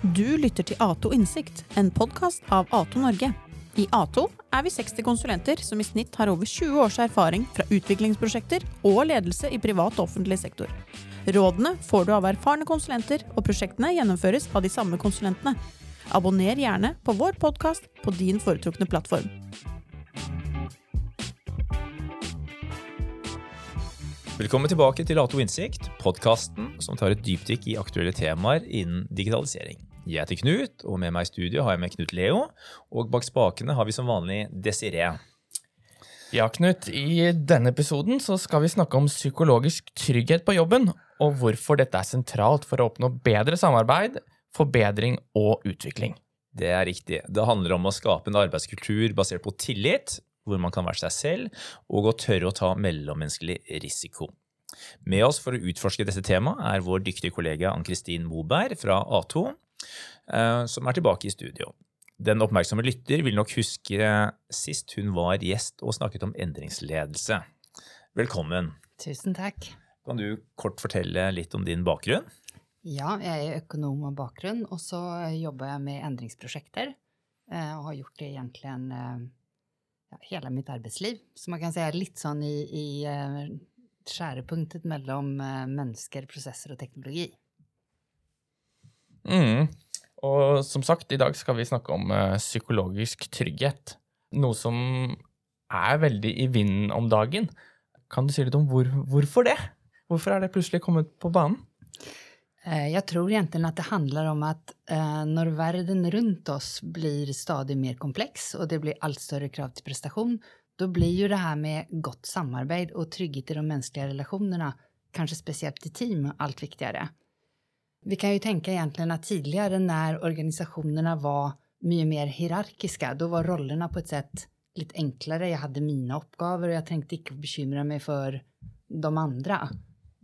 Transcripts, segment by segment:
Du lytter til Ato Innsikt, en podkast av Ato Norge. I Ato er vi 60 konsulenter som i snitt har over 20 års erfaring fra utviklingsprosjekter og ledelse i privat og offentlig sektor. Rådene får du av erfarne konsulenter, og prosjektene gjennomføres av de samme konsulentene. Abonner gjerne på vår podkast på din foretrukne plattform. Velkommen tilbake til Ato Innsikt, podkasten som tar et dypdykk i aktuelle temaer innen digitalisering. Jeg heter Knut, og med meg i studio har jeg med Knut Leo. Og bak spakene har vi som vanlig Desiree. Ja, Knut. I denne episoden så skal vi snakke om psykologisk trygghet på jobben, og hvorfor dette er sentralt for å oppnå bedre samarbeid, forbedring og utvikling. Det er riktig. Det handler om å skape en arbeidskultur basert på tillit, hvor man kan være seg selv, og å tørre å ta mellommenneskelig risiko. Med oss for å utforske dette temaet er vår dyktige kollega Ann-Kristin Moberg fra A2, eh, som er tilbake i studio. Den oppmerksomme lytter vil nok huske sist hun var gjest og snakket om endringsledelse. Velkommen. Tusen takk. Kan du kort fortelle litt om din bakgrunn? Ja, jeg er økonom av bakgrunn, og så jobber jeg med endringsprosjekter. eh, Og har gjort det egentlig eh, ja, mitt arbetsliv, Så man kan säga lite sånn i, i eh, skjærepunktet mellom eh, mennesker, prosesser och teknologi. Mm. Och som sagt, i dag vi snakke om uh, psykologisk trygghet. Noe som är väldigt i vinden om dagen. Kan du säga lite om hvor, hvorfor det? Varför har det plötsligt kommit på banan? Eh, jag tror egentligen att det handlar om att eh, när världen runt oss blir stadigt mer komplex och det blir allt större krav till prestation, då blir ju det här med gott samarbete och trygghet i de mänskliga relationerna, kanske speciellt i team, allt viktigare. Vi kan ju tänka egentligen att tidigare när organisationerna var mycket mer hierarkiska, då var rollerna på ett sätt lite enklare. Jag hade mina uppgifter och jag tänkte inte bekymra mig för de andra.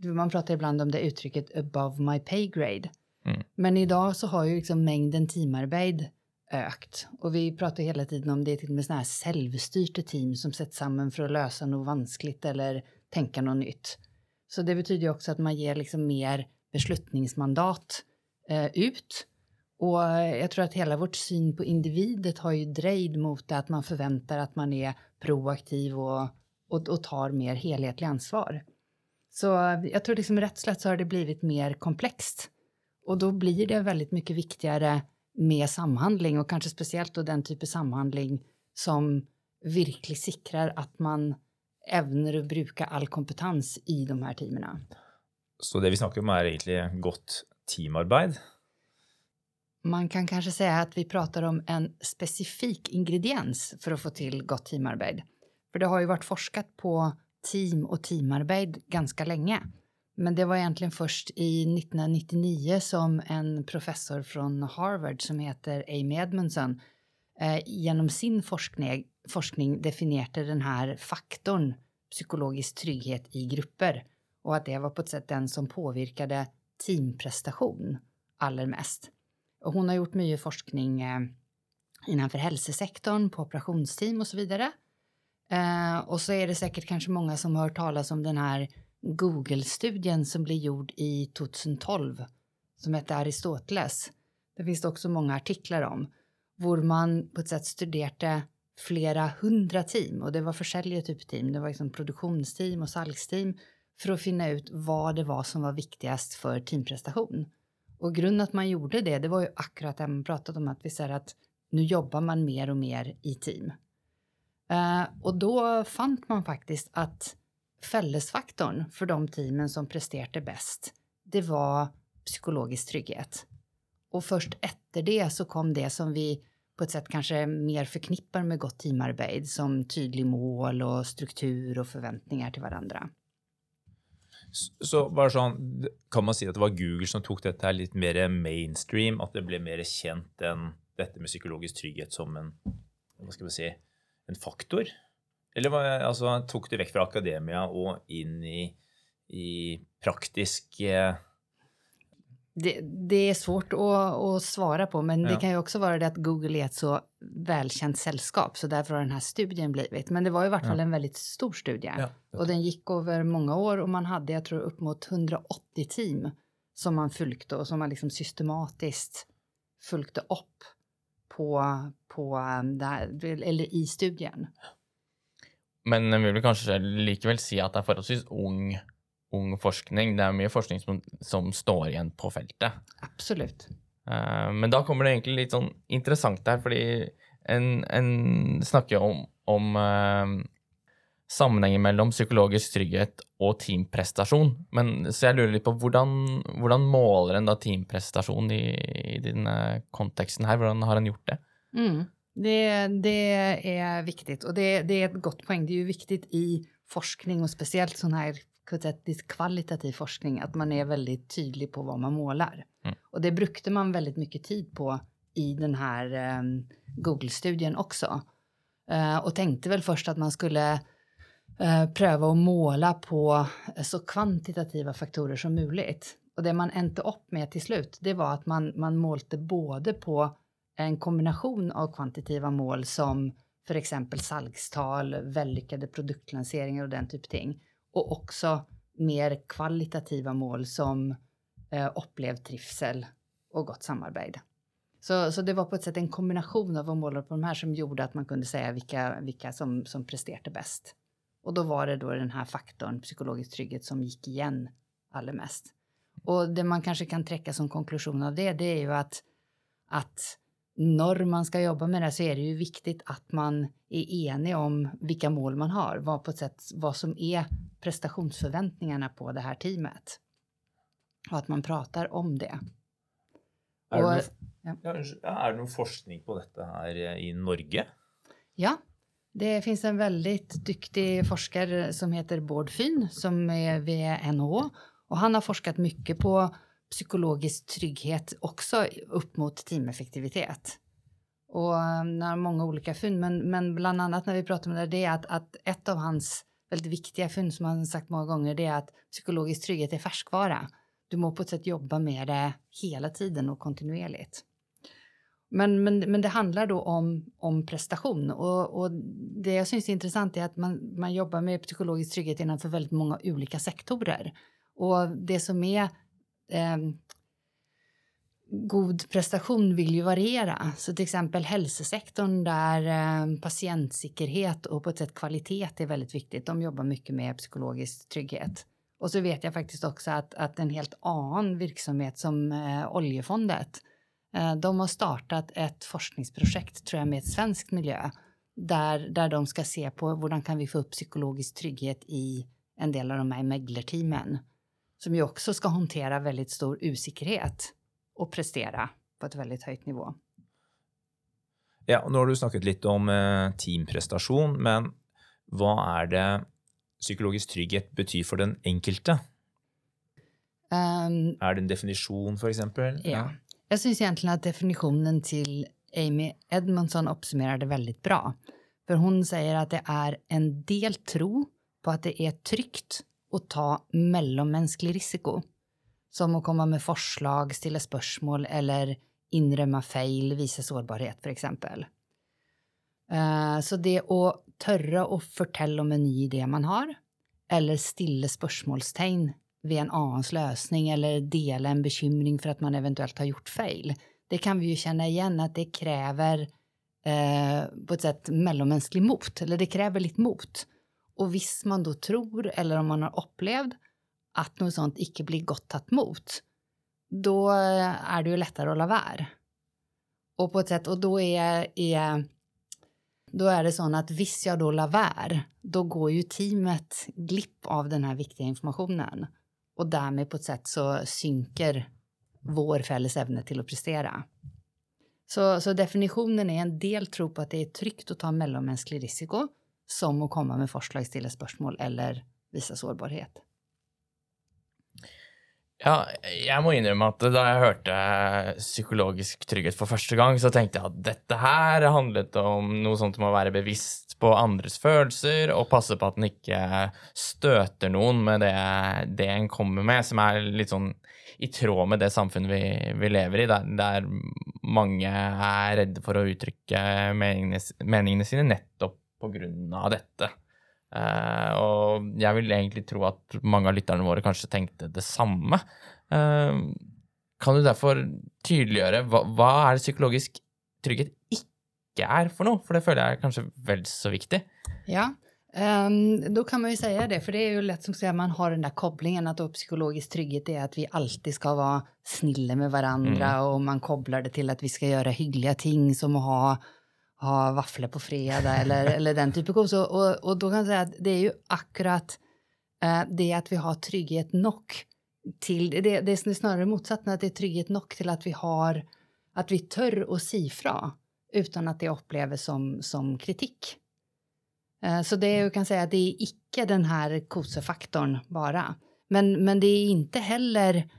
Man pratar ibland om det uttrycket above my pay grade. Mm. Men idag så har ju liksom mängden teamarbete ökt. Och vi pratar hela tiden om det till och med såna här självstyrte team som sätts samman för att lösa något vanskligt eller tänka något nytt. Så det betyder ju också att man ger liksom mer beslutningsmandat eh, ut. Och jag tror att hela vårt syn på individet har ju drejd mot det att man förväntar att man är proaktiv och, och, och tar mer helhetlig ansvar. Så jag tror liksom rätt slett så har det blivit mer komplext. Och då blir det väldigt mycket viktigare med samhandling och kanske speciellt då den typ av samhandling som virkelig sikrar att man evner å bruke all kompetens i de her teamene. Så det vi snakker om, er egentlig godt teamarbeid. Man kan kanskje si at vi prater om en spesifik ingrediens for å få til godt teamarbeid. For det har jo vært forsket på team och teamarbete ganska länge. Men det var egentligen först i 1999 som en professor från Harvard som heter Amy Edmondson eh, sin forskning, forskning definierade den här faktorn psykologisk trygghet i grupper och att det var på ett sätt den som påverkade teamprestation allra mest. Och hon har gjort mycket forskning eh, hälsosektorn på operationsteam och så vidare. Eh, och så är det säkert kanske många som har hört talas om den här Google-studien som blev gjord i 2012 som heter Aristoteles. Det finns det också många artiklar om, hvor man på ett sätt studerade flera hundra team och det var forskjellige typ team. Det var liksom produktionsteam och salgsteam för att finna ut vad det var som var viktigast för teamprestation. Och grunden att man gjorde det, det var ju akkurat det man pratat om att vi säger att nu jobbar man mer och mer i team. Eh, och då fann man faktiskt att fällesfaktorn för de teamen som presterade bäst, det var psykologisk trygghet. Och först efter det så kom det som vi på ett sätt kanske mer förknippar med gott teamarbete, som tydlig mål och struktur och förväntningar till varandra. Så bare sånn, Kan man säga att det var Google som tog det här lite mer mainstream? att det blev mer känt än detta med psykologisk trygghet som en vad ska man säga, en faktor? Eller altså, tok det vekk fra akademia og inn i, i praktisk eh, Det, det är svårt att, att svara på, men det Ja. kan ju också vara det att Google är ett så välkänt sällskap, så därför har den här studien blivit. Men det var i vart fall en väldigt stor studie. Ja. Och den gick över många år och man hade, jag tror, upp mot 180 team som man följde och som man liksom systematiskt följde upp på, på um, det här, eller i studien. Men jeg vil vel kanskje likevel si at det er forholdsvis ung, ung forskning. Det er mye forskning som, som står igjen på feltet. Absolut. Eh, men da kommer det egentlig litt sånn interessant her, fordi en, en snakker jo om, om eh, sammenhengen mellom psykologisk trygghet og teamprestasjon. Men, så jeg lurer litt på hvordan, hvordan måler en da teamprestasjon i, i denne konteksten her? Hvordan har en gjort det? Mm. Det, det är viktigt och det, det är ett gott poäng. Det är ju viktigt i forskning och speciellt sån här jag lite kvalitativ forskning att man är väldigt tydlig på vad man målar. Mm. Och det brukade man väldigt mycket tid på i den här eh, Google-studien också. Eh, och tänkte väl först att man skulle eh, pröva att måla på så kvantitativa faktorer som möjligt. Och det man änte upp med till slut, det var att man, man målte både på en kombination av kvantitativa mål som för exempel salgstal, vällyckade produktlanseringar och den typ av ting. Och också mer kvalitativa mål som eh, upplevd trivsel och gott samarbete. Så, så det var på ett sätt en kombination av att måla på de här som gjorde att man kunde säga vilka, vilka som, som presterade bäst. Och då var det då den här faktorn, psykologisk trygghet, som gick igen allra mest. Och det man kanske kan träcka som konklusion av det, det är ju att, att när man ska jobba med det så är det ju viktigt att man är enig om vilka mål man har, vad, på ett sätt, vad som är prestationsförväntningarna på det här teamet. Och att man pratar om det. Er det, noe, ja. er det noe forskning på dette her eh, i Norge? Ja, det finns en väldigt duktig forskare som heter Bård Fyn som är vid NH och han har forskat mycket på psykologisk trygghet också upp mot teameffektivitet. Och um, han har många olika fynd, men, men bland annat när vi pratar om det, det är att, att ett av hans väldigt viktiga fynd som han sagt många gånger, det är att psykologisk trygghet är färskvara. Du må på ett sätt jobba med det hela tiden och kontinuerligt. Men, men, men det handlar då om, om prestation och, och det jag syns är intressant är att man, man jobbar med psykologisk trygghet innanför väldigt många olika sektorer. Och det som är eh, god prestation vill ju variera. Så till exempel hälsosektorn där eh, patientsäkerhet och på ett sätt kvalitet är väldigt viktigt. De jobbar mycket med psykologisk trygghet. Och så vet jag faktiskt också att, att en helt annan verksamhet som eh, Oljefondet Eh, de har startat ett forskningsprojekt, tror jag, med ett svenskt miljö där, där de ska se på hur kan vi få upp psykologisk trygghet i en del av de här meglerteamen som ju också ska hantera väldigt stor osäkerhet och prestera på ett väldigt högt nivå. Ja, nå har du snakket litt om eh, teamprestasjon, men hva er det psykologisk trygghet betyr for den enkelte? Ehm, Er det en definisjon, for eksempel? Ja. Jag syns egentligen att definitionen till Amy Edmondson uppsummerar det väldigt bra. För hon säger att det är en del tro på att det är tryggt att ta mellanmänsklig risiko. Som att komma med förslag, ställa spörsmål eller inrymma fail, visa sårbarhet för exempel. Eh, så det att törra och förtälla om en ny idé man har eller stille spörsmålstecken vid en annans lösning eller dela en bekymring för att man eventuellt har gjort fel. Det kan vi ju känna igen att det kräver eh, på ett sätt mellanmänsklig mot, eller det kräver lite mot. Och visst man då tror, eller om man har upplevt att något sånt icke blir gott tatt mot, då eh, är det ju lättare att la vara. Och på ett sätt, och då är, är då är det så att visst jag då la vara, då går ju teamet glipp av den här viktiga informationen. Och därmed på ett sätt så synker vår fälles ämne till att prestera. Så, så definitionen är en del tro på att det är tryggt att ta mellanmänsklig risiko som att komma med förslag, stilla spörsmål eller visa sårbarhet. Ja, jeg må innrømme at da jeg hørte eh, psykologisk trygghet for første gang, så tenkte jeg at dette her handlet om noe sånt som å være bevisst på andres følelser og passe på at en ikke støter noen med det, det en kommer med, som er litt sånn i tråd med det samfunnet vi, vi lever i, der, der, mange er redde for å uttrykke meningene, meningene sine nettopp på grunn av dette. Uh, og jeg vil egentlig tro at mange av lytterne våre kanskje tenkte det samme. Uh, kan du derfor tydeliggjøre hva, hva er det psykologisk trygghet ikke er for noe? For det føler jeg er kanskje vel så viktig. Ja, um, då kan man ju säga det, för det är ju lätt som säga, man har den där kopplingen att då psykologisk trygghet är att vi alltid ska vara snilla med varandra mm. och man kopplar det till att vi ska göra hyggliga ting som att ha ha vaffeln på fredag eller, eller den typen av så, och, och då kan jag säga att det är ju akkurat eh, det att vi har trygghet nog till, det, det är snarare motsatsen, att det är trygghet nog till att vi har, att vi tör att sifra utan att det upplevs som, som kritik. Eh, så det jag kan säga att det är icke den här kosefaktorn bara. Men, men det är inte heller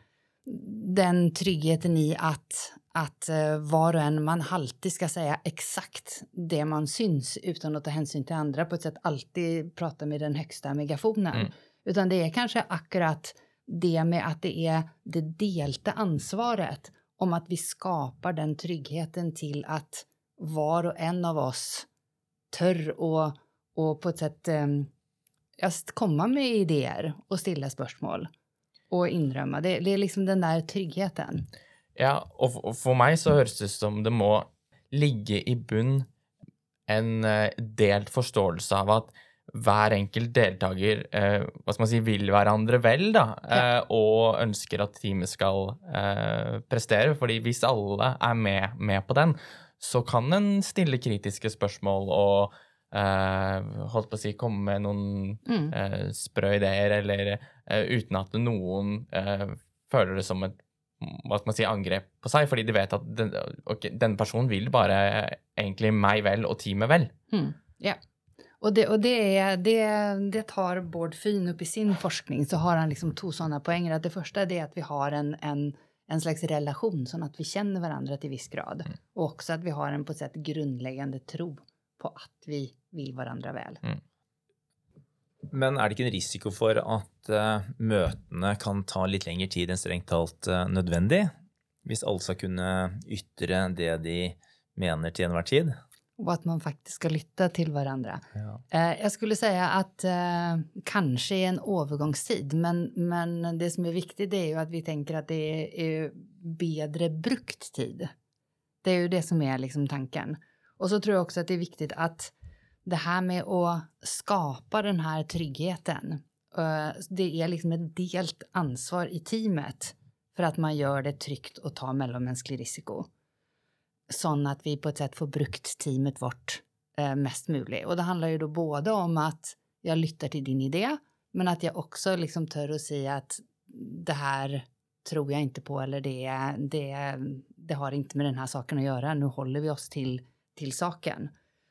den tryggheten i att, att uh, var och en, man alltid ska säga exakt det man syns utan att ta hänsyn till andra på ett sätt alltid prata med den högsta megafonen. Mm. Utan det är kanske akkurat det med att det är det delta ansvaret om att vi skapar den tryggheten till att var och en av oss tör och, och på ett sätt um, komma med idéer och stilla spörsmål och inrømme. Det, det, er liksom den der tryggheten. Ja, og for meg så høres det ut som det må ligge i bunn en eh, delt forståelse av at hver enkelt deltaker eh, hva skal man si, vil hverandre vel, da, ja. eh, og ønsker at teamet skal eh, prestere. fordi hvis alle er med, med, på den, så kan en stille kritiske spørsmål og eh, holdt på å si, komme med noen mm. eh, sprø ideer, eller uten at noen føler det som et hva skal man si, angrep på seg, fordi de vet at den, okay, denne personen vil bare egentlig meg vel og teamet vel. Mm. Ja. Och, det, och det, är, det, det tar Bård Fyn upp i sin forskning, så har han liksom två sådana poänger. Att det första är att vi har en, en, en slags relation, så att vi känner varandra till viss grad. Mm. Och också att vi har en på ett sätt grundläggande tro på at vi vil hverandre vel. Mm. Men er det ikke en risiko for at uh, møtene kan ta litt lengre tid enn strengt talt uh, nødvendig? Hvis alle skal kunne ytre det de mener til enhver tid? Og at man faktisk skal lytte til hverandre. Ja. Uh, jeg skulle si at kanskje i en overgangstid, men, men, det som er viktig, det er jo at vi tenker at det er, er bedre brukt tid. Det er jo det som er liksom tanken. Och så tror jag också att det är viktigt att det här med att skapa den här tryggheten, eh, det är liksom ett delt ansvar i teamet för att man gör det tryggt att ta mellanmänsklig risiko. Så att vi på ett sätt får brukt teamet vårt eh, mest möjligt. Och det handlar ju då både om att jag lyssnar till din idé, men att jag också liksom tör att säga att det här tror jag inte på eller det, det, det har inte med den här saken att göra. Nu håller vi oss till till saken.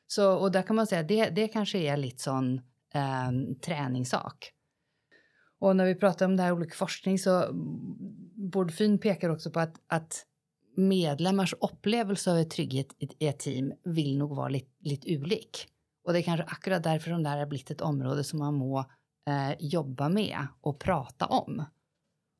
Så, och där kan man säga det, det kanske är lite sån eh, träningssak. Och när vi pratar om det här olika forskning så mm, Bordfyn pekar också på att, att medlemmars upplevelse av trygghet i ett team vill nog vara lite, lite olik. Och det är kanske akkurat därför som det här har blivit ett område som man må eh, jobba med och prata om.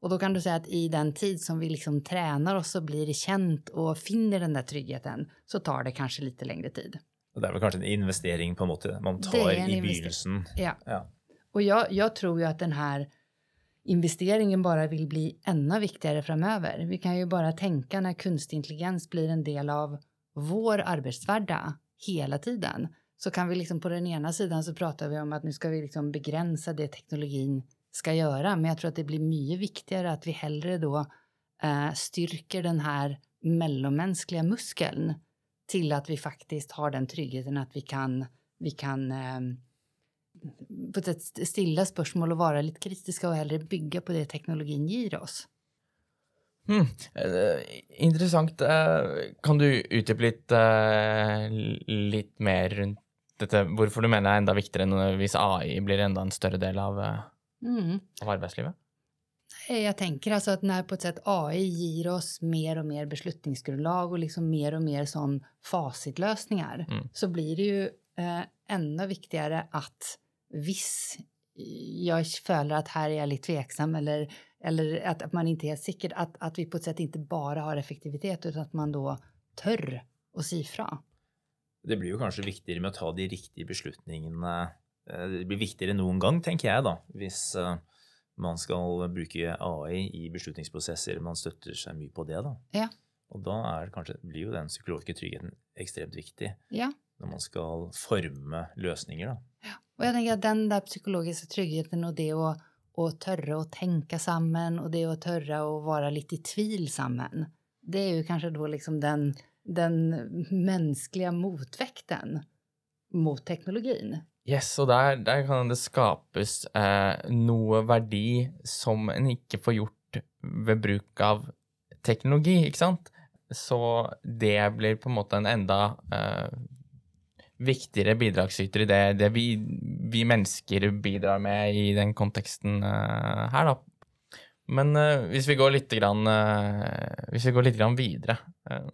Och då kan du säga att i den tid som vi liksom tränar oss och blir känt och finner den där tryggheten så tar det kanske lite längre tid. Det är väl kanske en investering på något sätt man tar i begynnelsen. Ja. ja. Och jag, jag tror ju att den här investeringen bara vill bli ännu viktigare framöver. Vi kan ju bara tänka när kunstig intelligens blir en del av vår arbetsvardag hela tiden så kan vi liksom på den ena sidan så pratar vi om att nu ska vi liksom begränsa det teknologin ska göra. Men jag tror att det blir mycket viktigare att vi hellre då eh, styrker den här mellanmänskliga muskeln till att vi faktiskt har den tryggheten att vi kan, vi kan eh, på ett sätt stilla spörsmål och vara lite kritiska och hellre bygga på det teknologin ger oss. Mm. Uh, interessant. Uh, kan du utdype litt, uh, litt mer rundt dette, hvorfor du mener det er enda viktigere hvis AI blir enda en større del av mm. av arbeidslivet? Jag tänker alltså att när på ett sätt AI ger oss mer och mer beslutningsgrundlag och liksom mer och mer sån facitlösningar Mm. så blir det ju eh, ännu viktigare att viss jag känner att här är jag lite tveksam eller, eller att, att man inte är säker, att, att vi på ett sätt inte bara har effektivitet utan att man då tör och sifra. Det blir jo kanskje viktigere med å ta de riktige beslutningene. Eh, Det blir viktigere enn noen gang, tenker jeg, da, hvis eh, man skal bruke AI i beslutningsprosesser. Man støtter seg mye på det, da. Ja. Og da er kanskje, blir jo den psykologiske tryggheten ekstremt viktig Ja. når man skal forme løsninger, da. Och jag tänker att den där psykologiska tryggheten och det att, att törra och tänka samman och det att törra och vara lite i tvil samman. Det är ju kanske då liksom den, den mänskliga motväkten mot teknologin. Yes, og der, der kan det skapes eh, noe verdi som en ikke får gjort ved bruk av teknologi, ikke sant? Så det blir på en måte en enda eh, viktigere bidragsyter i det, det vi, vi mennesker bidrar med i den konteksten eh, her, da. Men eh, hvis vi går litt, grann, eh, hvis vi går litt grann videre eh,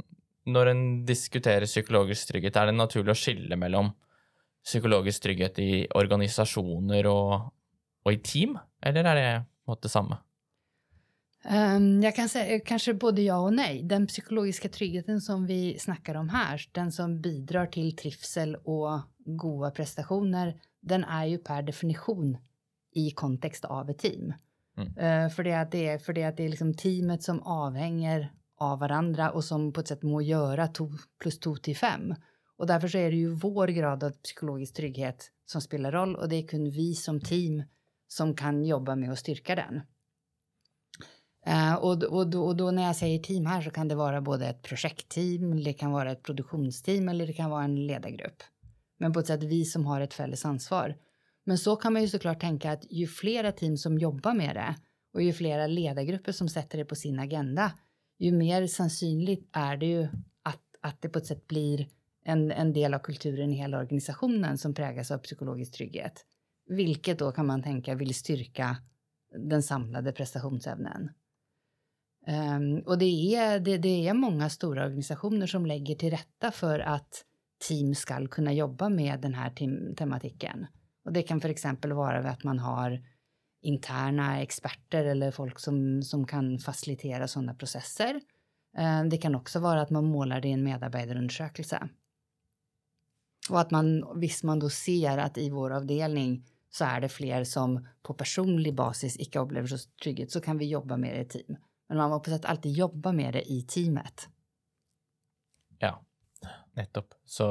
Når en diskuterer psykologisk trygghet, er det naturlig å skille mellom psykologisk trygghet i organisasjoner og, og i team, eller er det på en måte det samme? Ehm, jag kan säga kanske både ja och nej. Den psykologiska tryggheten som vi snackar om här, den som bidrar till trivsel och goda prestationer, den är ju per definition i kontext av ett team. Mm. Eh, för det att det är, för det att det är liksom teamet som avhänger av varandra och som på ett sätt må göra to plus to till fem. Och därför så är det ju vår grad av psykologisk trygghet som spelar roll och det är kun vi som team som kan jobba med att styrka den. Uh, och, och, då, och då när jag säger team här så kan det vara både ett projektteam, det kan vara ett produktionsteam eller det kan vara en ledargrupp. Men på ett sätt vi som har ett fälles ansvar. Men så kan man ju såklart tänka att ju flera team som jobbar med det och ju flera ledargrupper som sätter det på sin agenda, ju mer sannolikt är det ju att, att det på ett sätt blir en, en del av kulturen i hela organisationen som präglas av psykologisk trygghet. Vilket då kan man tänka vill styrka den samlade prestationsämnen. Um, och det är, det, det är många stora organisationer som lägger till rätta för att team ska kunna jobba med den här tem tematiken. Och det kan för exempel vara att man har interna experter eller folk som, som kan facilitera sådana processer. Ehm, det kan också vara att man målar det i en medarbetarundersökelse. Och att man, visst man då ser att i vår avdelning så är det fler som på personlig basis icke upplever så trygghet så kan vi jobba med det i team. Men man må på sätt alltid jobba med det i teamet. Ja, nettopp. Så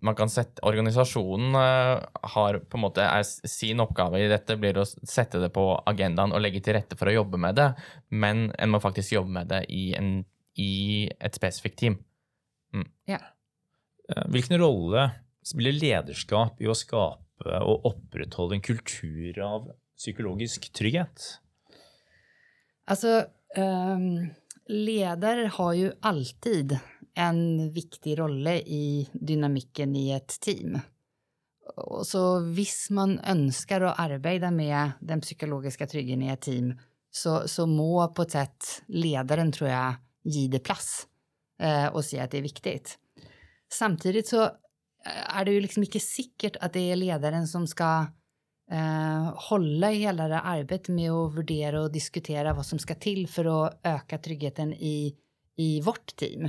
man kan sette Organisasjonen eh, har på en måte er sin oppgave i dette blir å sette det på agendaen og legge til rette for å jobbe med det, men en må faktisk jobbe med det i, en, i et spesifikt team. Eh, Eh, hvilken rolle spiller lederskap i å skape og opprettholde en kultur av psykologisk trygghet? Alltså, um, ehm, ledare har ju alltid en viktig roll i dynamiken i ett team. Och så om man önskar att arbeta med den psykologiska tryggheten i ett team så, så må på ett sätt ledaren, tror jag, ge det plats eh, och säga att det är viktigt. Samtidigt så eh, är det ju liksom inte säkert att det är ledaren som ska eh, hålla i hela det arbetet med att värdera och diskutera vad som ska till för att öka tryggheten i, i vårt team.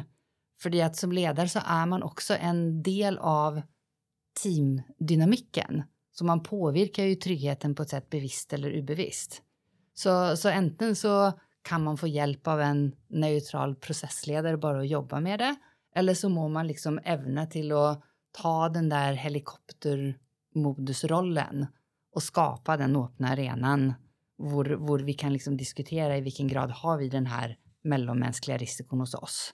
För att som ledare så är man också en del av teamdynamiken. Så man påverkar ju tryggheten på ett sätt bevisst eller ubevisst. Så, så enten så kan man få hjälp av en neutral processledare bara att jobba med det. Eller så må man liksom ävna till att ta den där helikoptermodusrollen och skapa den öppna arenan hvor, hvor vi kan liksom diskutera i vilken grad har vi den här mellanmänskliga risken hos oss.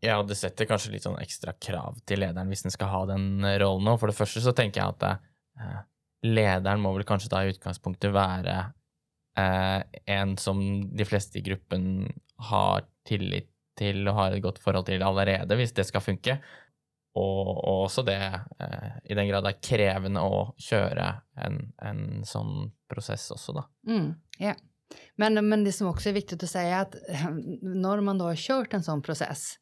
Ja, det setter kanskje litt sånn ekstra krav till lederen hvis den ska ha den rollen òg. For det första så tänker jag att eh, lederen må vel kanskje da i utgangspunktet være eh, en som de flesta i gruppen har tillit til og har et godt forhold til allerede, hvis det skal funke. Og, og også det eh, i den grad det er krevende å kjøre en, en sånn prosess også, da. Mm, yeah. men, men det som också är viktigt att säga är att eh, när man då har kört en sånn process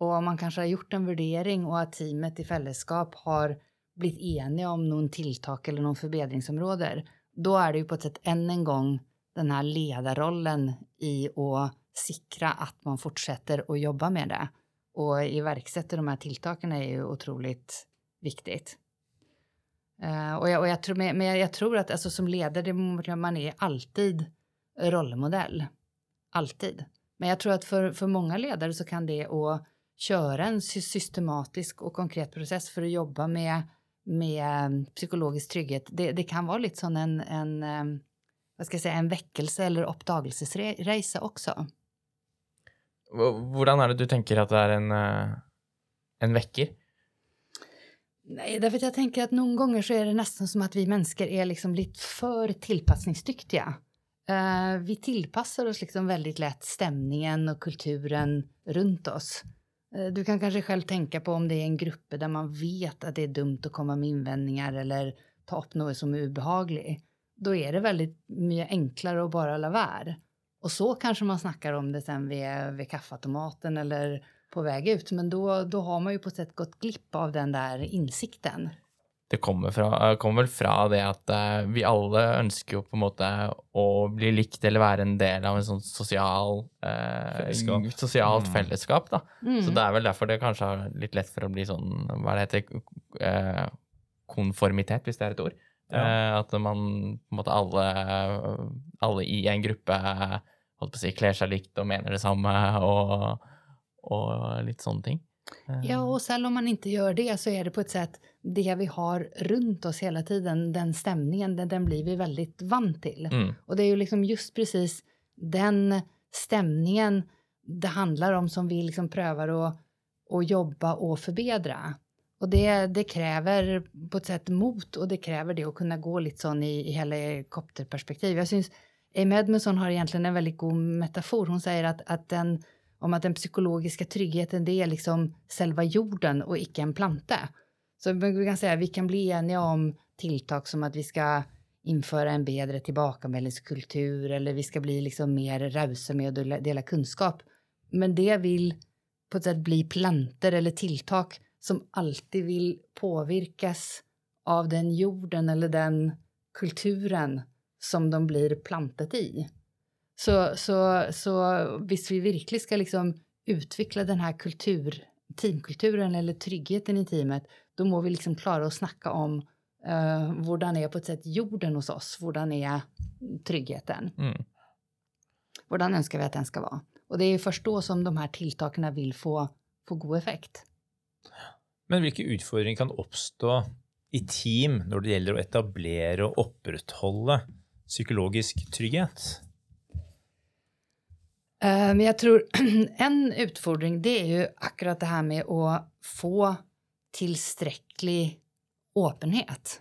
och man kanske har gjort en värdering och att teamet i fällskap har blivit eniga om någon tiltak eller noen forbedringsområder, då är det ju på ett sätt än en gång den här ledarrollen i att sikra att man fortsätter att jobba med det och iverksätter de här tilltaken är ju otroligt viktigt. Uh, och, jag, och jag tror, men jag, jag, tror att alltså, som ledare, man är alltid rollmodell. Alltid. Men jag tror att för, för många ledare så kan det att köra en systematisk och konkret process för att jobba med, med mm, psykologisk trygghet, det, det kan vara lite som en, en, eh, vad ska jag säga, en väckelse eller uppdagelsesresa också. Hvordan er det du tenker at det er en, eh, en vekker? Nej, därför att jag tänker att någon gånger så är det nästan som att vi människor är liksom lite för tillpassningsdyktiga. Uh, eh, vi tillpassar oss liksom väldigt lätt stämningen och kulturen runt oss. Uh, du kan kanske själv tänka på om det är en grupp där man vet att det är dumt att komma med invändningar eller ta upp något som är obehagligt. Då är det väldigt mycket enklare att bara la vara. Och så kanske man snackar om det sen vid, vid kaffeautomaten eller på väg ut. Men då, då har man ju på ett sätt gått glipp av den där insikten. Det kommer, fra, kommer vel fra det at uh, vi alle ønsker jo på en måte å bli likt eller være en del av en sånn sosial, uh, fellesskap. sosialt mm. fellesskap. da. Mm. Så det er vel derfor det kanskje er litt lett for å bli sånn, hva det heter, uh, konformitet, hvis det er et ord. Ja. at man på en måte alle, alle i en gruppe holdt på å si, kler seg likt og mener det samme og, och lite ting. Ja, eh. och sen om man inte gör det så är det på ett sätt det vi har runt oss hela tiden, den stämningen, den, den blir vi väldigt van till. Mm. Och det är ju liksom just precis den stämningen det handlar om som vi liksom prövar att, att jobba och förbättra. Och det, det kräver på ett sätt mot och det kräver det att kunna gå lite sån i, i helikopterperspektiv. Jag syns Amy Edmondson har egentligen en väldigt god metafor. Hon säger att, att den om att den psykologiska tryggheten det är liksom själva jorden och icke en planta. Så vi kan säga att vi kan bli eniga om tilltag som att vi ska införa en bättre tillbakamälningskultur eller vi ska bli liksom mer rausa med att dela kunskap. Men det vill på ett sätt bli planter eller tilltag som alltid vill påverkas av den jorden eller den kulturen som de blir plantat i. Så, så, så visst vi verkligen ska liksom utveckla den här kultur, teamkulturen eller tryggheten i teamet, då må vi liksom klara att snacka om uh, hurdan är på ett sätt jorden hos oss, hurdan är tryggheten. Mm. Hurdan önskar vi att den ska vara? Och det är först då som de här tilltaken vill få, få god effekt. Men vilka utmaningar kan uppstå i team när det gäller att etablera och upprätthålla psykologisk trygghet? Men jag tror en utfordring det är ju akkurat det här med att få tillsträcklig öppenhet.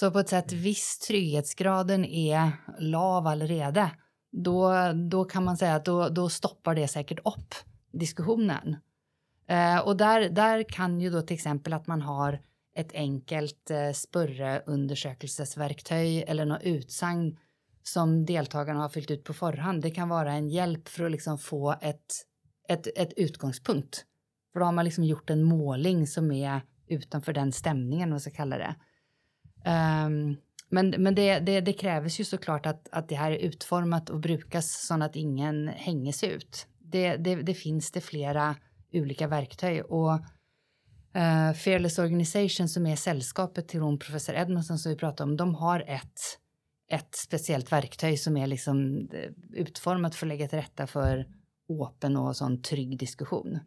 Så på ett sätt, viss trygghetsgraden är lav allerede, då, då kan man säga att då, då stoppar det säkert upp diskussionen. Ehm, och där, där kan ju då till exempel att man har ett enkelt uh, eller något utsagn som deltagarna har fyllt ut på förhand. Det kan vara en hjälp för att liksom få ett, ett, ett utgångspunkt. För då har man liksom gjort en måling som är utanför den stämningen, vad ska kalla det. Um, men men det, det, det, krävs ju såklart att, att det här är utformat och brukas så att ingen hänges ut. Det, det, det finns det flera olika verktyg och uh, Fearless Organization som är sällskapet till hon professor Edmondson som vi pratade om, de har ett ett speciellt verktyg som är liksom eh, utformat för att lägga till rätta för öppen och sån trygg diskussion.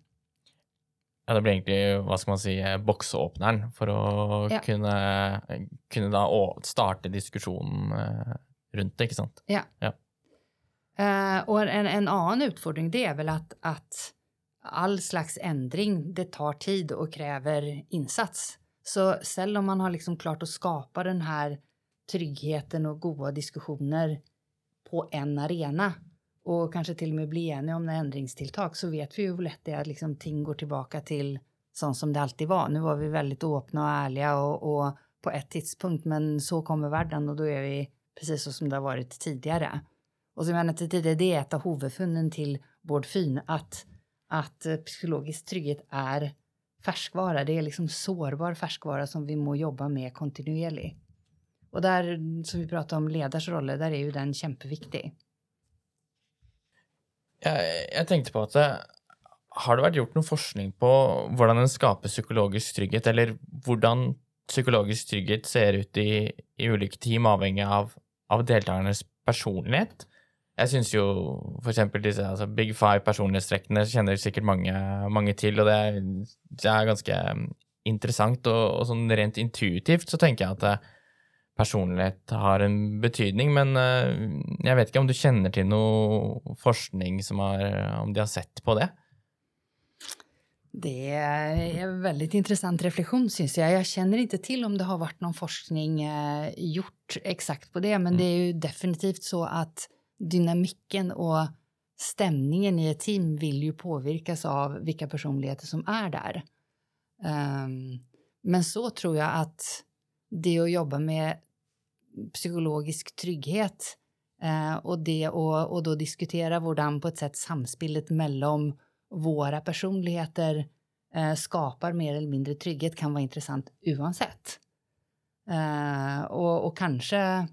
Ja, det blir egentligen, vad ska man säga, boxöppnaren för att ja. kunna, kunna da starta diskussion eh, runt det, inte sant? Ja. ja. Uh, och en, en annan utfordring det är väl att, att all slags ändring, det tar tid och kräver insats. Så själv om man har liksom klart att skapa den här tryggheten och goda diskussioner på en arena och kanske till och med bli eniga om ändringstilltag så vet vi ju hur lätt det är att liksom ting går tillbaka till sånt som det alltid var. Nu var vi väldigt öppna och ärliga och, och på ett tidspunkt, men så kommer världen och då är vi precis så som det har varit tidigare. Och som jag nämnde tidigare, det är ett av huvudfunden till Bårdfyn, att, att eh, psykologisk trygghet är färskvara. Det är liksom sårbar färskvara som vi må jobba med kontinuerligt. Och där, mm, som vi pratade om ledars roller, där är ju den kämpeviktig. Jag, jag tänkte på att... Eh, har det varit gjort någon forskning på hur den skapar psykologisk trygghet, eller hur psykologisk trygghet ser ut i, i olika team, avhängigt av, av deltagarnas personlighet? Jeg syns jo eksempel disse altså Big Five-personlighetstrekkene kjenner sikkert mange, mange, til, og det er, det er ganske interessant. Og, og, sånn rent intuitivt så tenker jeg at det, personlighet har en betydning, men eh, jeg vet ikke om du kjenner til noe forskning som har, om de har sett på det? Det är en väldigt intressant reflektion syns jag. Jag känner inte till om det har varit någon forskning eh, gjort exakt på det, men mm. det är ju definitivt så att dynamiken och stämningen i ett team vill ju påverkas av vilka personligheter som är där. Um, men så tror jag att det att jobba med psykologisk trygghet uh, och det och, och då diskutera hur på ett sätt samspelet mellan våra personligheter uh, skapar mer eller mindre trygghet kan vara intressant oavsett. Uh, och, och kanske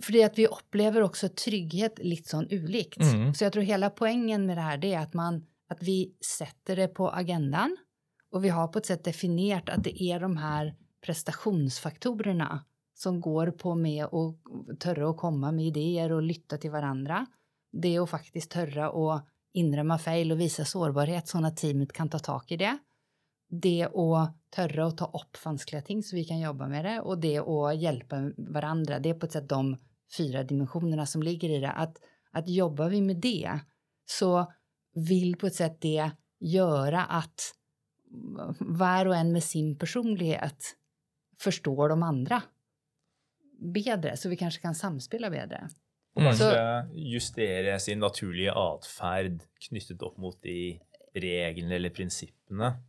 för det är att vi upplever också trygghet lite sån ulikt. Mm. Så jag tror hela poängen med det här det är att, man, att vi sätter det på agendan och vi har på ett sätt definierat att det är de här prestationsfaktorerna som går på med att törra och komma med idéer och lytta till varandra. Det är att faktiskt törra och inrömma fel och visa sårbarhet så att teamet kan ta tag i det det att törra och ta upp vanskliga ting så vi kan jobba med det och det att hjälpa varandra. Det är på ett sätt de fyra dimensionerna som ligger i det. Att, att jobbar vi med det så vill på ett sätt det göra att var och en med sin personlighet förstår de andra bättre, så vi kanske kan samspela bättre. Och kanske justera sin naturliga atfärd knyttet upp mot de reglerna eller principerna.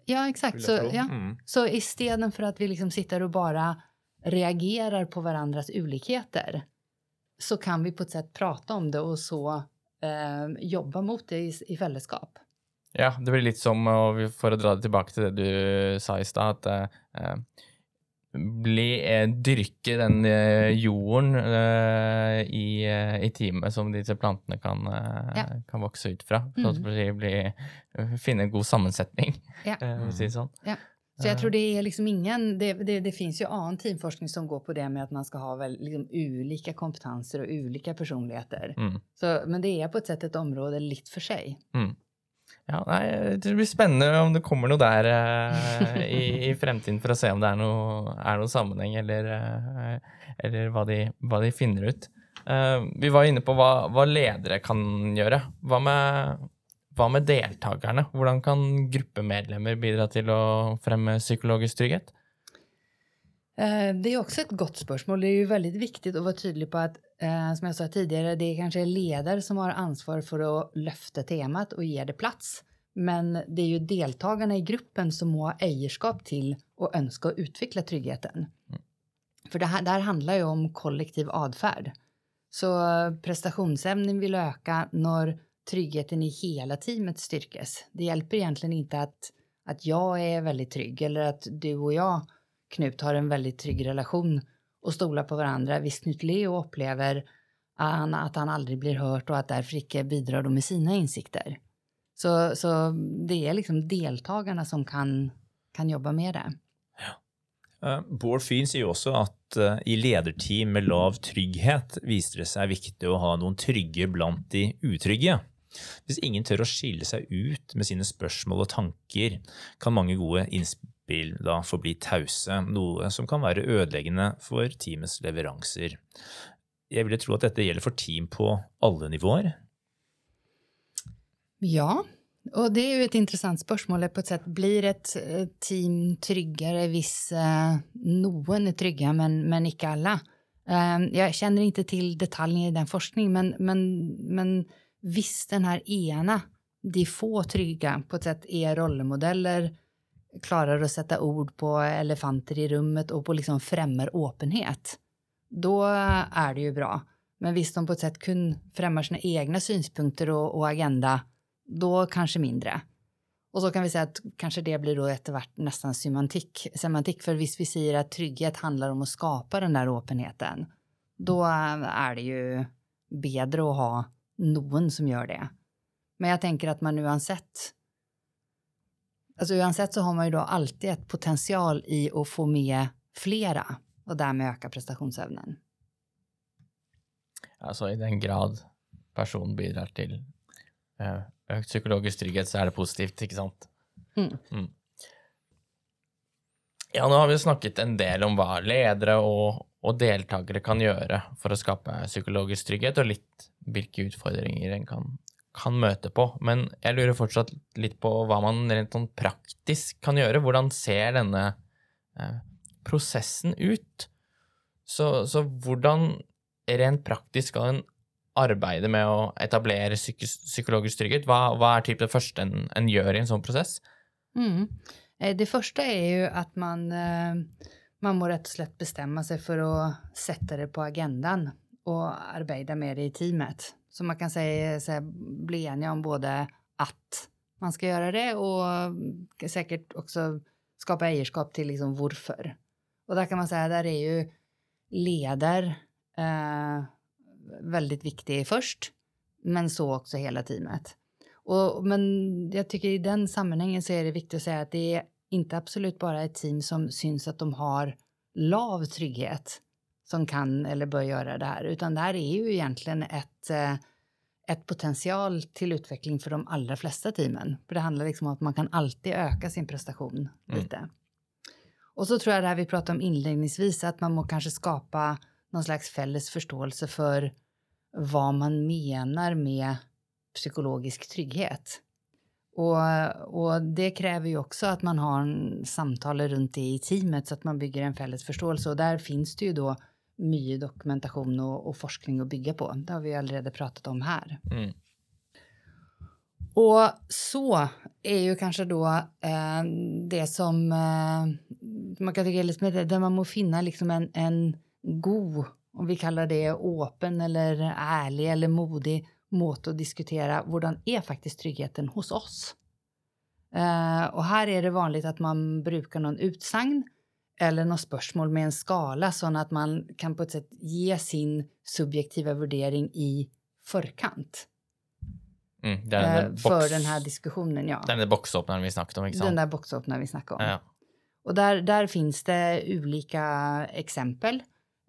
Ja, exakt. Så, ja. Mm. så istället för att vi liksom sitter och bara reagerar på varandras olikheter så kan vi på ett sätt prata om det och så eh, jobba mot det i, i fällskap. Ja, det blir lite som, och för att dra tillbaka till det du sa i stad, att eh, bli, eh, dyrke den eh, jorden eh, i, i teamet som disse plantene kan, ja. kan vokse ut fra. Så mm. bli, bli, finne en god sammensetning, ja. eh, si sånn. Ja. Så jag tror det är liksom ingen, det, det, det, finns ju annan teamforskning som går på det med att man ska ha väl liksom olika kompetenser och olika personligheter. Mm. Så, men det är på ett sätt ett område lite för sig. Mm. Ja, nei, Det blir spennende om det kommer noe der eh, i, i, fremtiden, for å se om det er noe, er noe sammenheng, eller, eh, eller hva, de, hva, de, finner ut. Eh, vi var inne på hva, hva ledere kan gjøre. Hva med, hva med, deltakerne? Hvordan kan gruppemedlemmer bidra til å fremme psykologisk trygghet? Eh, det är också ett gott spörsmål. Det är ju väldigt viktigt att vara tydlig på att, eh, som jag sa tidigare, det är kanske ledare som har ansvar för att lyfta temat och ge det plats. Men det är ju deltagarna i gruppen som har ägarskap till och önskar utveckla tryggheten. Mm. För det här, det här handlar ju om kollektiv adfärd. Så prestationsämnen vill öka när tryggheten i hela teamet styrkes. Det hjälper egentligen inte att, att jag är väldigt trygg eller att du och jag Knut har en väldigt trygg relation och stolar på varandra. Visst Knut Leo upplever ah, att han aldrig blir hört och att därför icke bidrar med sina insikter. Så, så det är liksom deltagarna som kan, kan jobba med det. Ja. Bård Fyn säger också att eh, i ledarteam med låg trygghet visar det sig viktigt att ha någon trygga bland de otrygga. Om ingen tør å skille seg ut med sina spørsmål och tankar kan många gode innspill vil da forbli tause, noe som kan være ødeleggende for teamets leveranser. Jeg ville tro at dette gjelder for team på alle nivåer. Ja, och det är ju ett intressant spörsmål på ett sätt. Blir ett eh, team tryggare hvis eh, någon är trygga men, men icke alla? Eh, jag känner inte till detaljer i den forskningen men, men, men visst den här ena de få trygga på ett sätt är rollemodeller, klarar att sätta ord på elefanter i rummet och på liksom främmer öppenhet, då är det ju bra. Men visst de på ett sätt kun främmar sina egna synpunkter och, och agenda, då kanske mindre. Och så kan vi säga att kanske det blir då efterhvert nästan semantik, semantik. För visst vi säger att trygghet handlar om att skapa den där öppenheten, då är det ju bättre att ha någon som gör det. Men jag tänker att man nu ansett Alltså uansett så har man ju då alltid ett potential i att få med flera och därmed öka prestationsevnen. Alltså i den grad person bidrar till eh, ökt psykologisk trygghet så är det positivt, inte sant? Mm. Mm. Ja, nu har vi snackat en del om vad ledare och, och deltagare kan göra för att skapa psykologisk trygghet och lite vilka utmaningar en kan, kan möta på. Men jag lurer fortsatt lite på vad man rent sånn praktiskt kan göra. Hur ser denna eh, processen ut? Så, så hur rent praktiskt ska en arbeta med att etablera psyk psykologisk trygghet? Vad, vad är typ det första en, en gör i en sån process? Mm. Eh, det första är ju att man, eh, man må rätt och slätt bestämma sig för att sätta det på agendan och arbeta med det i teamet. Så man kan säga, säga bli eniga om både att man ska göra det och säkert också skapa ägarskap till liksom varför. Och där kan man säga, där är ju leder eh, väldigt viktig först, men så också hela teamet. Och, men jag tycker i den sammanhangen så är det viktigt att säga att det är inte absolut bara ett team som syns att de har lav trygghet som kan eller bör göra det här, utan det här är ju egentligen ett, eh, ett potential till utveckling för de allra flesta teamen. För det handlar liksom om att man kan alltid öka sin prestation mm. lite. Och så tror jag det här vi pratade om inledningsvis, att man må kanske skapa någon slags fälles förståelse för vad man menar med psykologisk trygghet. Och, och det kräver ju också att man har en samtal runt det i teamet så att man bygger en fälles förståelse. Och där finns det ju då mycket dokumentation och, och forskning att bygga på. Det har vi redan pratat om här. Mm. Och så är ju kanske då eh, det som eh, man kan tycka är lite mer, där man må finna liksom en, en god, om vi kallar det öppen eller ärlig eller modig måte att diskutera hur är faktiskt tryggheten hos oss. Uh, och här är det vanligt att man brukar någon utsagn eller något spörsmål med en skala så att man kan på ett sätt ge sin subjektiva värdering i förkant. Mm, den uh, box, för den här diskussionen, ja. Den där boxöppnaren vi snackade om, inte Den där boxöppnaren vi snackade om. Ja. Och där, där finns det olika exempel.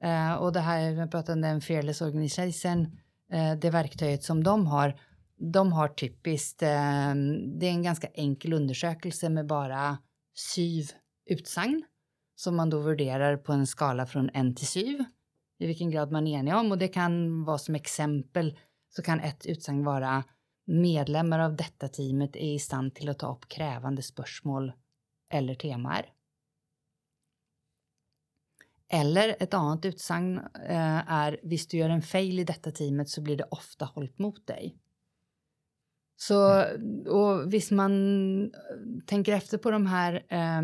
Uh, och det här, jag pratade om den Fearless Organization, uh, det verktyget som de har, de har typiskt, uh, det är en ganska enkel undersökelse med bara syv utsagn som man då värderar på en skala från 1 till 7 i vilken grad man är enig om och det kan vara som exempel så kan ett utsagn vara medlemmar av detta teamet är i stand till att ta upp krävande spörsmål eller teman. Eller ett annat utsagn eh, är, visst du gör en fail i detta teamet så blir det ofta hållt mot dig. Så, och visst man tänker efter på de här eh,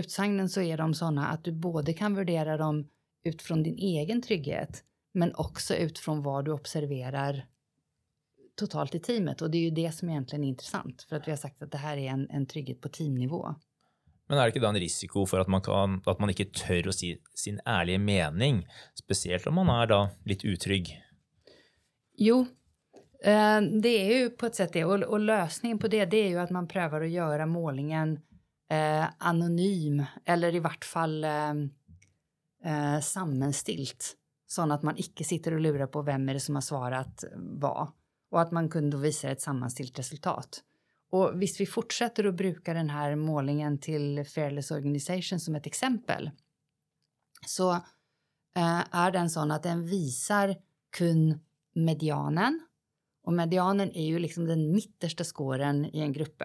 utsagnen så är de sådana att du både kan värdera dem utifrån din egen trygghet men också utifrån vad du observerar totalt i teamet. Och det är ju det som egentligen är intressant för att vi har sagt att det här är en, en trygghet på teamnivå. Men er det ikke da en risiko for at man, kan, at man ikke tør å si sin ærlige mening, spesielt om man er da litt utrygg? Jo, eh, Eh, det är ju på ett sätt det. Och, lösningen på det, det är ju att man prövar att göra målningen eh, anonym eller i vart fall eh, eh, sammenstilt. Så att man icke sitter och lurar på vem är det som har svarat vad. Och att man kunde visa ett sammanstilt resultat. Och visst vi fortsätter att bruka den här målningen till Fairless Organization som ett exempel så eh, är den sån att den visar kun medianen och medianen är ju liksom den mittersta skåren i en grupp.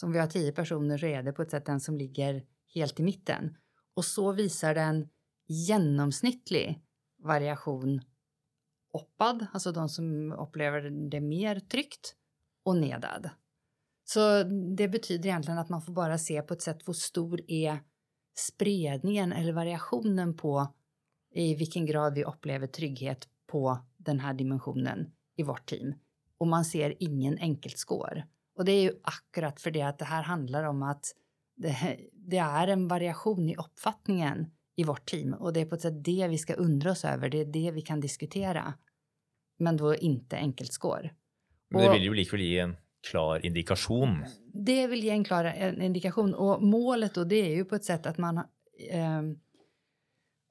Så om vi har tio personer så är det på ett sätt den som ligger helt i mitten. Och så visar den genomsnittlig variation oppad, alltså de som upplever det mer tryggt, och nedad. Så det betyder egentligen att man får bara se på ett sätt hur stor är spridningen eller variationen på i vilken grad vi upplever trygghet på den här dimensionen i vårt team. Och man ser ingen enkeltskår. Och det är ju akkurat för det att det här handlar om att det, det, är en variation i uppfattningen i vårt team och det är på ett sätt det vi ska undra oss över. Det är det vi kan diskutera. Men då inte enkeltskår. Men det vill ju likväl ge en klar indikation. Det vill ge en klar en indikation och målet då det är ju på ett sätt att man eh,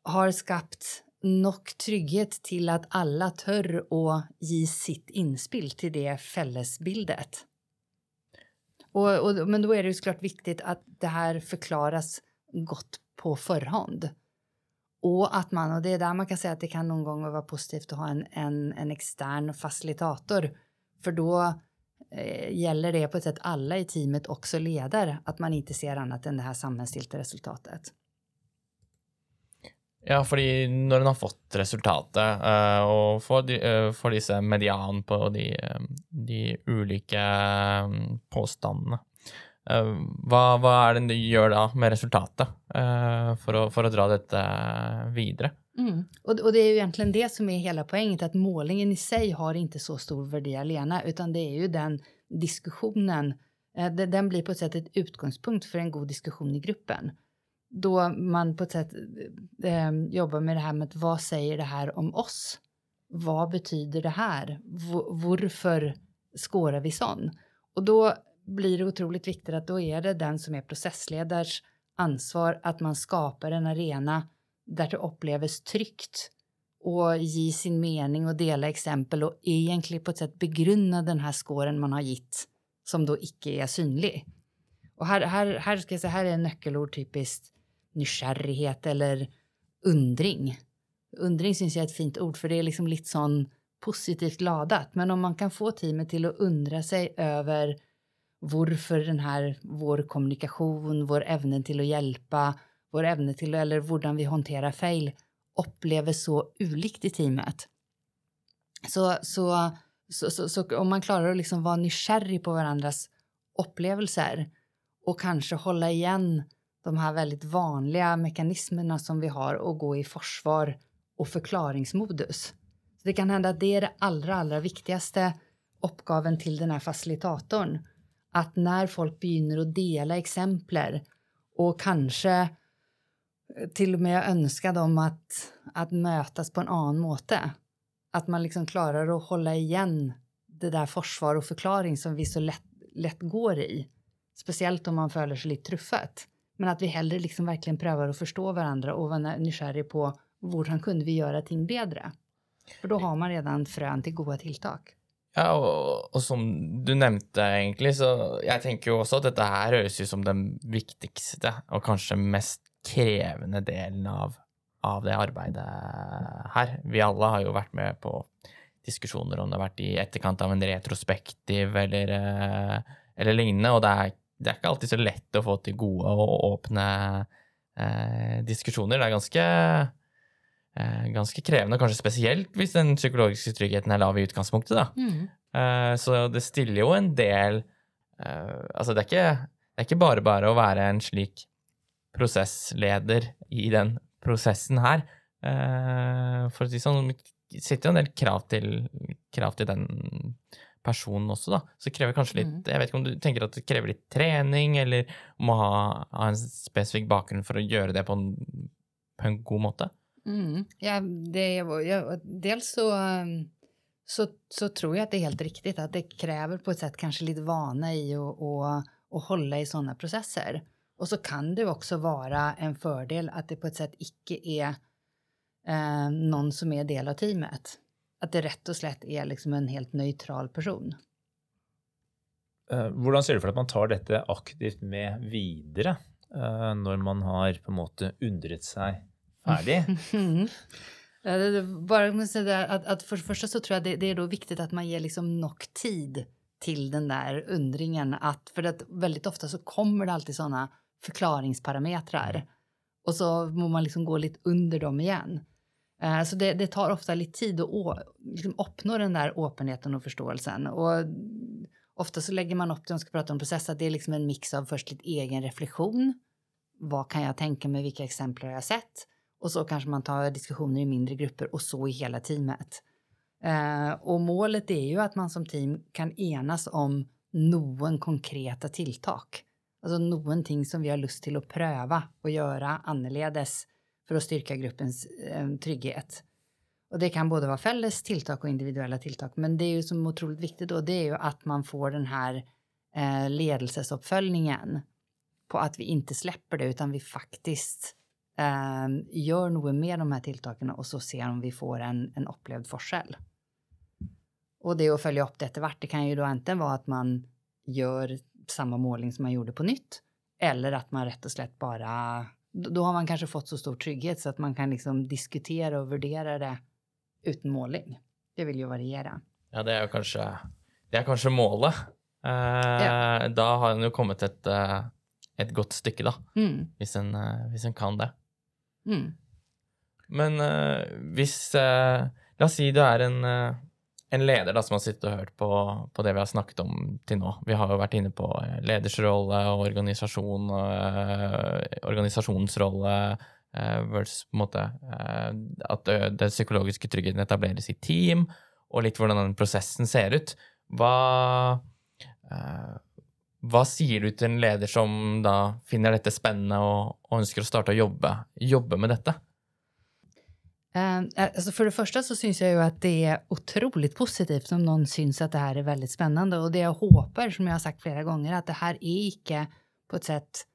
har skapat nog trygghet till att alla törr å ge sitt inspel till det fällesbildet. Och, och, men då är det ju såklart viktigt att det här förklaras gott på förhand. Och att man, och det är där man kan säga att det kan någon gång vara positivt att ha en, en, en extern facilitator. För då eh, gäller det på ett sätt alla i teamet också leder, att man inte ser annat än det här samhällsgiltiga resultatet. Ja, fordi når en har fått resultatet, uh, og får, de, eh, uh, får, disse median på de, eh, de ulike påstandene, hva, hva, er det du gjør da med resultatet for å, for, å, dra dette videre? Mm. Och, och, det är ju egentligen det som är hela poängen, att målningen i sig har inte så stor värde alena, utan det är ju den diskussionen, den blir på ett sätt ett utgångspunkt för en god diskussion i gruppen då man på ett sätt eh, jobbar med det här med vad säger det här om oss? Vad betyder det här? V varför skårar vi sån? Och då blir det otroligt viktigt att då är det den som är processledars ansvar att man skapar en arena där det upplevs tryggt och ge sin mening och dela exempel och egentligen på ett sätt begrunna den här skåren man har gitt som då icke är synlig. Och här, här, här ska jag säga, här är en nyckelord typiskt nyskärrighet eller undring. Undring syns jag är ett fint ord för det är liksom lite sån positivt laddat. Men om man kan få teamet till att undra sig över varför den här, vår kommunikation, vår ämne till att hjälpa, vår ämne till, eller hur vi hanterar fel, upplever så ulikt i teamet. Så, så, så, så, så om man klarar att liksom vara nyskärrig på varandras upplevelser och kanske hålla igen de här väldigt vanliga mekanismerna som vi har och gå i försvar och förklaringsmodus. Så det kan hända att det är det allra, allra viktigaste uppgaven till den här facilitatorn. Att när folk begynner att dela exempel och kanske eh, till och med önska dem att, att mötas på en annan måte. Att man liksom klarar att hålla igen det där försvar och förklaring som vi så lätt, lätt går i. Speciellt om man följer sig lite truffet. Men att vi hellre liksom verkligen prövar att förstå varandra och vara nyfikna på hur kunde vi göra ting bättre. För då har man redan frön till goda tilltag. Ja, och, och, som du nämnde egentligen så jag tänker ju också att detta här hörs ju som den viktigaste och kanske mest krävande delen av, av det arbetet här. Vi alla har ju varit med på diskussioner om det har varit i efterkant av en retrospektiv eller, eh, eller liknande och det är det er ikke alltid så lett å få til gode og åpne eh, diskusjoner. Det er ganske, eh, ganske krevende, kanskje spesielt hvis den psykologiske tryggheten er lav i utgangspunktet. Da. Mm. Eh, så det stiller jo en del eh, Altså, det er, ikke, det er ikke bare bare å være en slik prosessleder i den prosessen her. Eh, for å si sånn, det sitter jo en del krav til, krav til den personen også, da. Så det krever kanskje litt mm. Jeg vet ikke om du tenker at det krever litt trening, eller må ha, ha en spesifikk bakgrunn for å gjøre det på en, på en god måte? Mm. Ja, det, ja, dels så, så, så, tror jag att det är helt riktigt att det kräver på ett sätt kanske lite vana i att hålla i sådana processer. Och så kan det också vara en fördel att det på ett sätt icke är eh, någon som är del av teamet att det rätt och slätt är liksom en helt neutral person. Hur ser du för att man tar detta aktivt med vidare uh, när man har på något undrat sig färdig? Bara säga att, att för det första så tror jag det, det, är då viktigt att man ger liksom nog tid till den där undringen. Att, för att väldigt ofta så kommer det alltid sådana förklaringsparametrar och så må man liksom gå lite under dem igen. Eh, så det, det, tar ofta lite tid att liksom uppnå den där öppenheten och förståelsen. Och Ofta så lägger man upp det, om ska prata om process, att det är liksom en mix av först lite egen reflektion. Vad kan jag tänka mig, vilka exempel har jag sett? Och så kanske man tar diskussioner i mindre grupper och så i hela teamet. Eh, och målet är ju att man som team kan enas om någon konkreta tilltak. Alltså någonting som vi har lust till att pröva och göra annorledes för att styrka gruppens eh, trygghet. Och det kan både vara fälles tilltak och individuella tilltak. Men det är ju som otroligt viktigt då, det är ju att man får den här eh, ledelsesuppföljningen på att vi inte släpper det utan vi faktiskt eh, gör något med de här tilltaken och så ser om vi får en, en upplevd forskel. Och det att följa upp det eftervart, det kan ju då inte vara att man gör samma målning som man gjorde på nytt eller att man rätt och slätt bara då har man kanske fått så stor trygghet så att man kan liksom diskutera och värdera det utan målning. Det vill ju variera. Ja, det är kanske, det är kanske målet. Eh, ja. Då har en ju kommit ett, eh, ett gott stycke, då. Mm. Hvis, en, kan det. Mm. Men uh, hvis uh, La oss si du er en, en leder da, som har sittet og hørt på, på, det vi har snakket om til nå. Vi har jo vært inne på eh, ledersrolle og organisasjon, eh, organisasjonsrolle eh, versus på en måte at den psykologiske tryggheten etableres i team, og litt hvordan den prosessen ser ut. Hva hva sier du til en leder som da finner dette spennende og, och ønsker å starte å jobbe, jobbe med dette? Ehm, alltså för det första så syns jag ju att det är otroligt positivt om någon syns att det här är väldigt spännande. Och det jag hoppas, som jag har sagt flera gånger, att det här är icke på ett sätt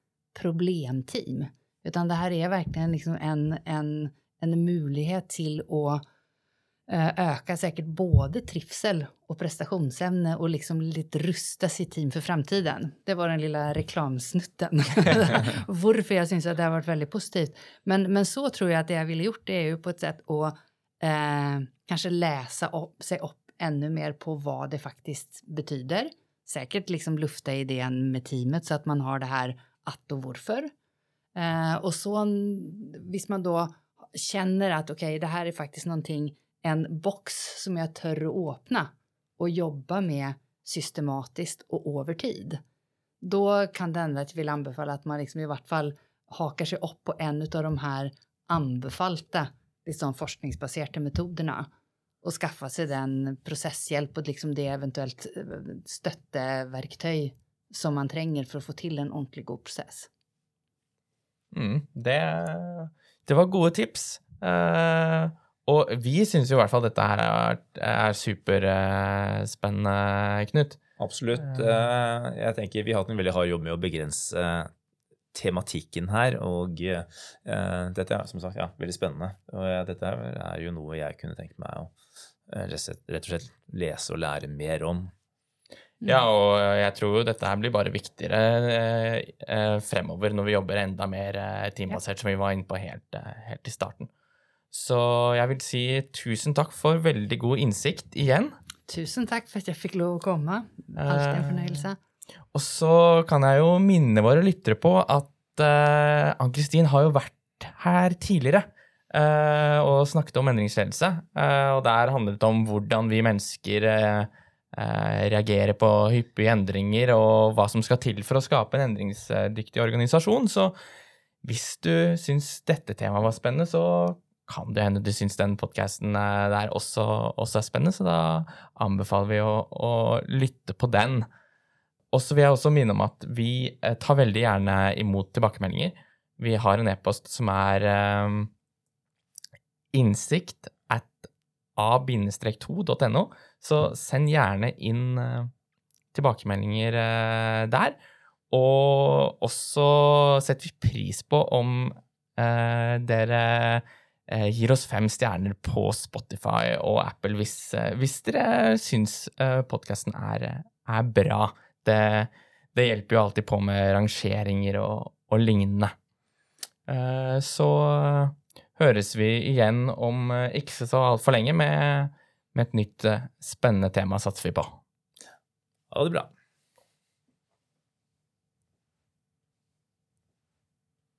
problemteam, utan det här är verkligen liksom en, en, en möjlighet till att Eh, öka säkert både trivsel och prestationsämne och liksom lite rusta sitt team för framtiden. Det var den lilla reklamsnutten. Varför jag syns att det har varit väldigt positivt. Men, men så tror jag att det jag ville gjort det är ju på ett sätt att eh, kanske läsa upp, sig upp ännu mer på vad det faktiskt betyder. Säkert liksom lufta idén med teamet så att man har det här att och varför. Eh, och så, visst man då känner att okej, okay, det här är faktiskt någonting en box som jag törr att öppna och jobba med systematiskt och över tid. Då kan det hända att jag vill anbefalla att man liksom i vart fall hakar sig upp på en av de här anbefallda liksom forskningsbaserade metoderna och skaffa sig den processhjälp och liksom det eventuellt eh, stötteverktyg som man tränger för att få till en ordentlig god process. Mm, det, det var goda tips. Uh... Og vi syns jo i hvert fall dette her er, er superspennende, Knut. Absolutt. Eh, jeg tenker Vi har hatt en veldig hard jobb med å begrense tematikken her. Og uh, dette er som sagt ja, veldig spennende. Og uh, dette er jo noe jeg kunne tenkt meg å uh, rett og slett lese og lære mer om. Ja, og jeg tror jo dette her blir bare viktigere fremover når vi jobber enda mer teambasert, som vi var inne på helt, helt i starten. Så jeg vil si tusen takk for veldig god innsikt igjen. Tusen takk for at jeg fikk lov å komme. Alltid en fornøyelse. Eh, og så kan jeg jo minne våre lyttere på at eh, Ann-Kristin har jo vært her tidligere eh, og snakket om endringsledelse. Eh, og der handlet det om hvordan vi mennesker eh, eh, reagerer på hyppige endringer, og hva som skal til for å skape en endringsdyktig organisasjon. Så hvis du syns dette temaet var spennende, så kan det hende du syns den podkasten der også, også, er spennende, så da anbefaler vi å, å lytte på den. Og så vil jeg også minne om at vi eh, tar veldig gjerne imot tilbakemeldinger. Vi har en e-post som er um, innsikt at a-2.no, så send gjerne inn uh, tilbakemeldinger uh, der. Og også setter vi pris på om uh, dere Eh, gir oss fem stjerner på Spotify og Apple hvis, eh, hvis dere syns eh, podkasten er, er, bra. Det, det, hjelper jo alltid på med rangeringer og, og lignende. Eh, så høres vi igjen om eh, ikke så altfor lenge med, med et nytt spennende tema, satser vi på. Ha det bra.